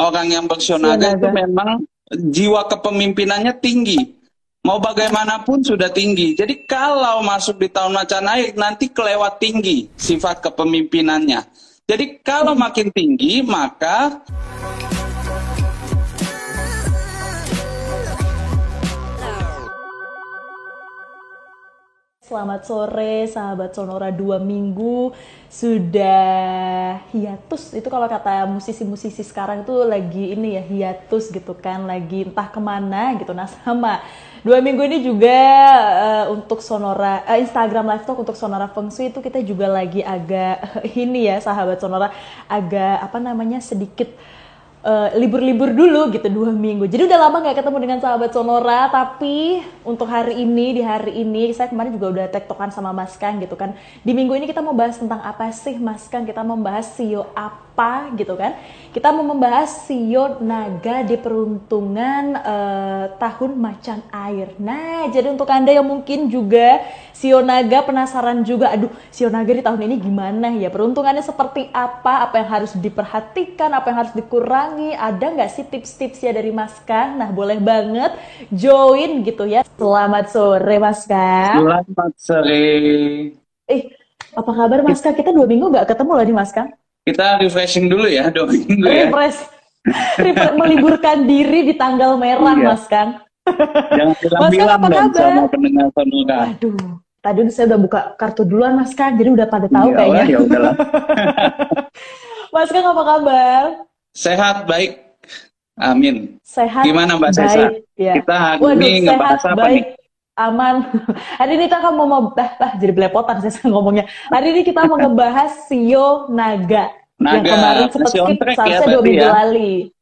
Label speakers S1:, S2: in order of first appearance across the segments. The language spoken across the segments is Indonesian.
S1: orang yang bersionaga itu memang jiwa kepemimpinannya tinggi. Mau bagaimanapun sudah tinggi. Jadi kalau masuk di tahun macan air nanti kelewat tinggi sifat kepemimpinannya. Jadi kalau makin tinggi maka
S2: Selamat sore sahabat Sonora dua minggu. Sudah hiatus. Itu kalau kata musisi-musisi sekarang itu lagi ini ya hiatus gitu kan. Lagi entah ke mana gitu. Nah sama. Dua minggu ini juga uh, untuk Sonora uh, Instagram Live Talk untuk Sonora Feng Shui itu kita juga lagi agak ini ya sahabat Sonora agak apa namanya sedikit eh, libur-libur dulu gitu dua minggu. Jadi udah lama nggak ketemu dengan sahabat Sonora, tapi untuk hari ini di hari ini saya kemarin juga udah tektokan sama Mas Kang gitu kan. Di minggu ini kita mau bahas tentang apa sih Mas Kang? Kita membahas CEO apa gitu kan. Kita mau membahas sio naga di peruntungan uh, tahun macan air. Nah, jadi untuk Anda yang mungkin juga sio naga penasaran juga, aduh sio naga di tahun ini gimana ya? Peruntungannya seperti apa? Apa yang harus diperhatikan? Apa yang harus dikurangi? Ada nggak sih tips-tips ya dari Mas Kang? Nah, boleh banget join gitu ya. Selamat sore Mas Kang.
S1: Selamat sore.
S2: Eh, apa kabar Mas Kang? Kita dua minggu nggak ketemu loh nih Mas Kang
S1: kita refreshing dulu ya dua minggu ya.
S2: Refresh. Refresh meliburkan diri di tanggal merah, iya. Mas Kang.
S1: Jangan bilang-bilang dong sama pendengar.
S2: Aduh, tadi saya udah buka kartu duluan Mas Kang, jadi udah pada tahu ya, kayaknya. Ya udahlah. Mas Kang apa kabar?
S1: Sehat, baik. Amin.
S2: Sehat.
S1: Gimana Mbak baik, Sesa? Ya. Kita hari Waduh, ini ngebahas apa baik. nih?
S2: aman. Hari ini kita akan mau bah, bah jadi belepotan saya ngomongnya. Hari ini kita mau ngebahas Sio Naga.
S1: Naga. Yang kemarin sempat skip
S2: seharusnya ya, dua minggu ya.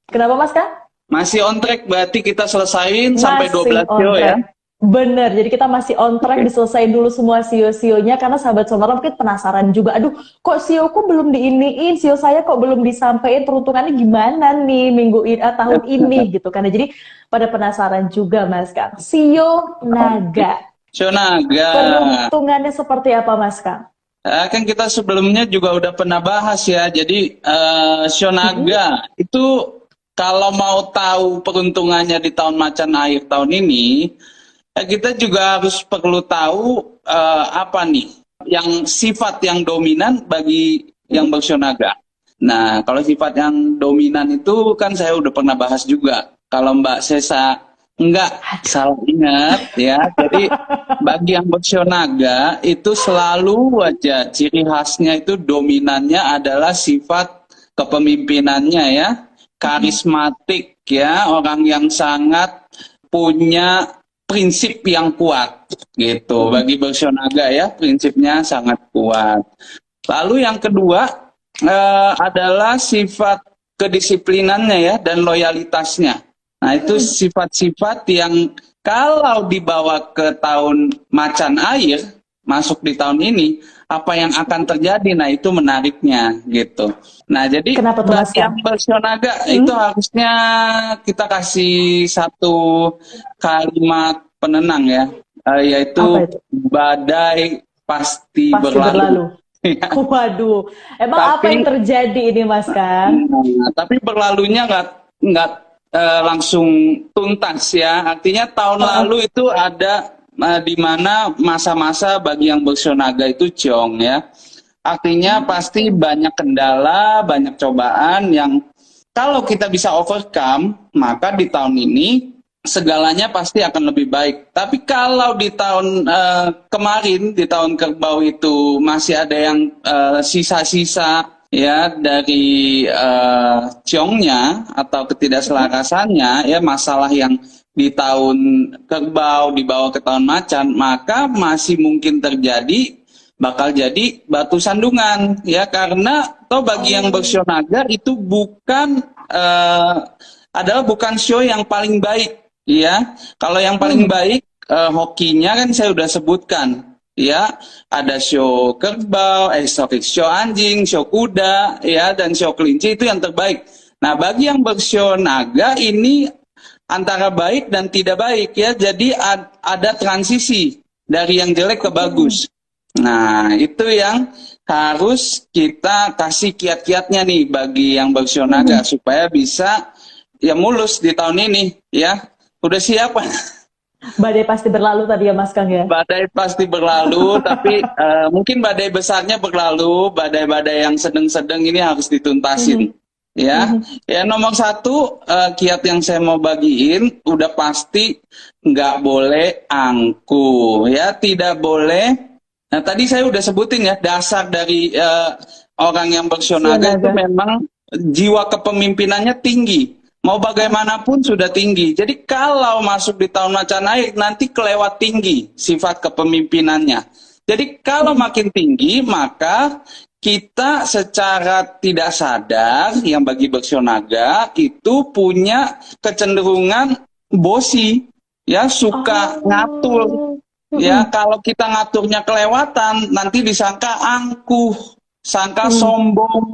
S2: Kenapa Mas Kak?
S1: Masih on track berarti kita selesaiin Masih sampai 12 Sio ya.
S2: Bener, jadi kita masih on track diselesain dulu semua sio-sionya karena sahabat sonora mungkin penasaran juga. Aduh, kok sioku belum diiniin, sio saya kok belum disampaikan peruntungannya gimana nih minggu ini, uh, tahun ini gitu kan. Jadi pada penasaran juga Mas Kang. Sio naga.
S1: Sio naga.
S2: Peruntungannya seperti apa Mas Kang?
S1: Uh, kan kita sebelumnya juga udah pernah bahas ya. Jadi uh, sio naga mm-hmm. itu kalau mau tahu peruntungannya di tahun macan air tahun ini kita juga harus perlu tahu uh, apa nih yang sifat yang dominan bagi yang bersionaga. Nah, kalau sifat yang dominan itu kan saya udah pernah bahas juga. Kalau Mbak Sesa enggak salah ingat ya. Jadi bagi yang bersionaga itu selalu wajah ciri khasnya itu dominannya adalah sifat kepemimpinannya ya, karismatik ya, orang yang sangat punya prinsip yang kuat gitu. Bagi bersionaga ya prinsipnya sangat kuat. Lalu yang kedua eh, adalah sifat kedisiplinannya ya dan loyalitasnya. Nah itu sifat-sifat yang kalau dibawa ke tahun macan air masuk di tahun ini apa yang akan terjadi nah itu menariknya gitu nah jadi
S2: Kenapa tuh, bagi
S1: yang bersionaga hmm? itu harusnya kita kasih satu kalimat penenang ya uh, yaitu badai pasti, pasti berlalu, berlalu.
S2: Waduh, emang tapi, apa yang terjadi ini Mas Kang?
S1: Nah, tapi berlalunya nggak nggak uh, langsung tuntas ya. Artinya tahun oh. lalu itu ada uh, di mana masa-masa bagi yang bersionaga itu jong ya. Artinya pasti banyak kendala, banyak cobaan yang kalau kita bisa overcome, maka di tahun ini segalanya pasti akan lebih baik. Tapi kalau di tahun uh, kemarin, di tahun kerbau itu masih ada yang uh, sisa-sisa ya dari uh, ciongnya atau ketidakselarasannya ya masalah yang di tahun kerbau dibawa ke tahun macan maka masih mungkin terjadi bakal jadi batu sandungan ya. Karena toh bagi yang bersionaga itu bukan uh, adalah bukan show yang paling baik ya. Kalau yang paling hmm. baik uh, hokinya kan saya sudah sebutkan ya. Ada show kerbau eh sorry show anjing show kuda ya dan show kelinci itu yang terbaik. Nah bagi yang bershow naga ini antara baik dan tidak baik ya. Jadi ad, ada transisi dari yang jelek ke bagus. Nah, itu yang harus kita kasih kiat-kiatnya nih bagi yang bersionaga hmm. supaya bisa ya mulus di tahun ini ya. Udah siap?
S2: Badai pasti berlalu tadi ya Mas Kang ya.
S1: Badai pasti berlalu, tapi uh, mungkin badai besarnya berlalu, badai-badai yang sedang-sedang ini harus dituntasin. -hmm. Ya, -hmm. ya nomor satu uh, kiat yang saya mau bagiin udah pasti nggak boleh angku, ya tidak boleh. Nah tadi saya udah sebutin ya dasar dari uh, orang yang bersionaga itu memang jiwa kepemimpinannya tinggi mau bagaimanapun sudah tinggi. Jadi kalau masuk di tahun macan air nanti kelewat tinggi sifat kepemimpinannya. Jadi kalau makin tinggi maka kita secara tidak sadar yang bagi Bersionaga itu punya kecenderungan bosi ya suka oh. ngatur ya kalau kita ngaturnya kelewatan nanti disangka angkuh sangka hmm. sombong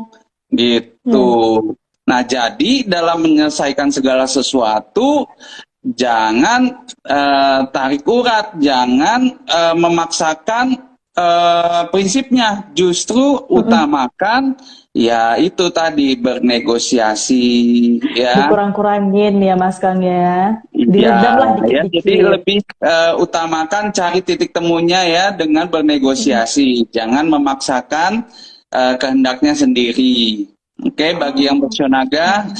S1: gitu hmm. Nah, jadi dalam menyelesaikan segala sesuatu jangan uh, tarik urat, jangan uh, memaksakan uh, prinsipnya, justru mm-hmm. utamakan ya itu tadi bernegosiasi ya.
S2: Dikurang-kurangin ya Mas Kang ya.
S1: Diredam lah dikit-dikit. Ya, jadi lebih uh, utamakan cari titik temunya ya dengan bernegosiasi, mm-hmm. jangan memaksakan uh, kehendaknya sendiri. Oke, okay, bagi yang bersionaga.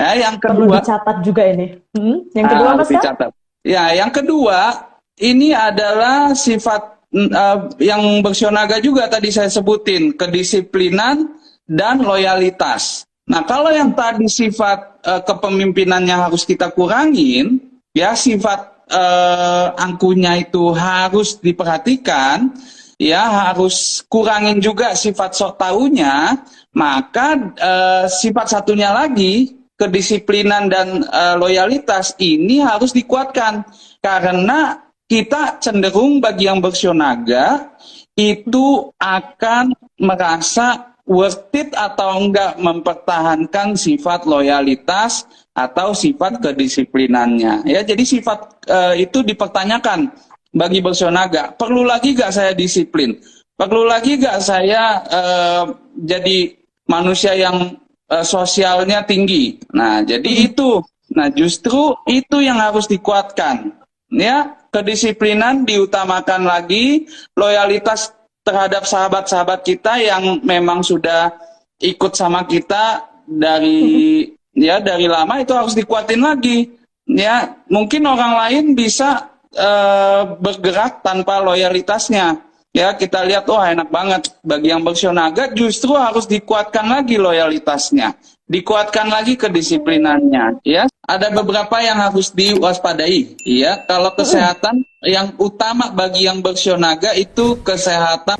S2: ya, yang kedua. Perlu dicatat juga ini. Hmm? Yang kedua, uh, Mas dicatat.
S1: Ya, yang kedua, ini adalah sifat uh, yang bersionaga juga tadi saya sebutin, kedisiplinan dan loyalitas. Nah, kalau yang tadi sifat uh, kepemimpinannya harus kita kurangin, ya sifat uh, angkunya itu harus diperhatikan, ya harus kurangin juga sifat sok tahunya maka uh, sifat satunya lagi kedisiplinan dan loyalitas ini harus dikuatkan karena kita cenderung bagi yang bersionaga itu akan merasa worth it atau enggak mempertahankan sifat loyalitas atau sifat kedisiplinannya ya jadi sifat uh, itu dipertanyakan bagi bersionaga perlu lagi gak saya disiplin perlu lagi gak saya uh, jadi manusia yang uh, sosialnya tinggi. Nah, jadi hmm. itu. Nah, justru itu yang harus dikuatkan. Ya, kedisiplinan diutamakan lagi, loyalitas terhadap sahabat-sahabat kita yang memang sudah ikut sama kita dari hmm. ya dari lama itu harus dikuatin lagi. Ya, mungkin orang lain bisa uh, bergerak tanpa loyalitasnya ya kita lihat wah enak banget bagi yang bersionaga justru harus dikuatkan lagi loyalitasnya dikuatkan lagi kedisiplinannya ya. Ada beberapa yang harus diwaspadai ya. Kalau kesehatan yang utama bagi yang bersionaga itu kesehatan